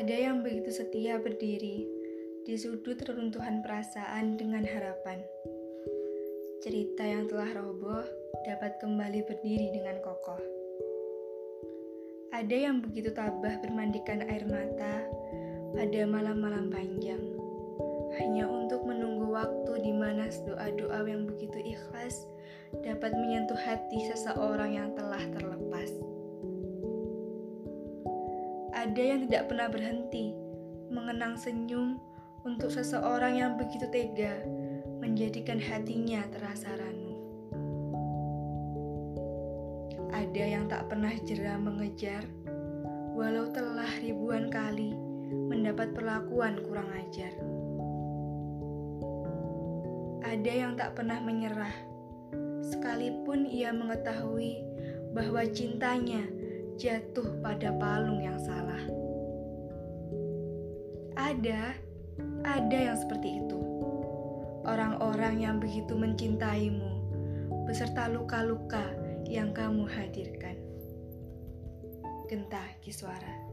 yang begitu setia berdiri di sudut reruntuhan perasaan dengan harapan. Cerita yang telah roboh dapat kembali berdiri dengan kokoh. Ada yang begitu tabah bermandikan air mata pada malam-malam panjang, hanya untuk menunggu waktu di mana doa-doa yang begitu ikhlas dapat menyentuh hati seseorang yang telah terlepas. Ada yang tidak pernah berhenti mengenang senyum untuk seseorang yang begitu tega menjadikan hatinya terasa ranu. Ada yang tak pernah jera mengejar, walau telah ribuan kali mendapat perlakuan kurang ajar. Ada yang tak pernah menyerah, sekalipun ia mengetahui bahwa cintanya jatuh pada palung yang. Ada, ada yang seperti itu orang-orang yang begitu mencintaimu, beserta luka-luka yang kamu hadirkan. Gentah Kiswara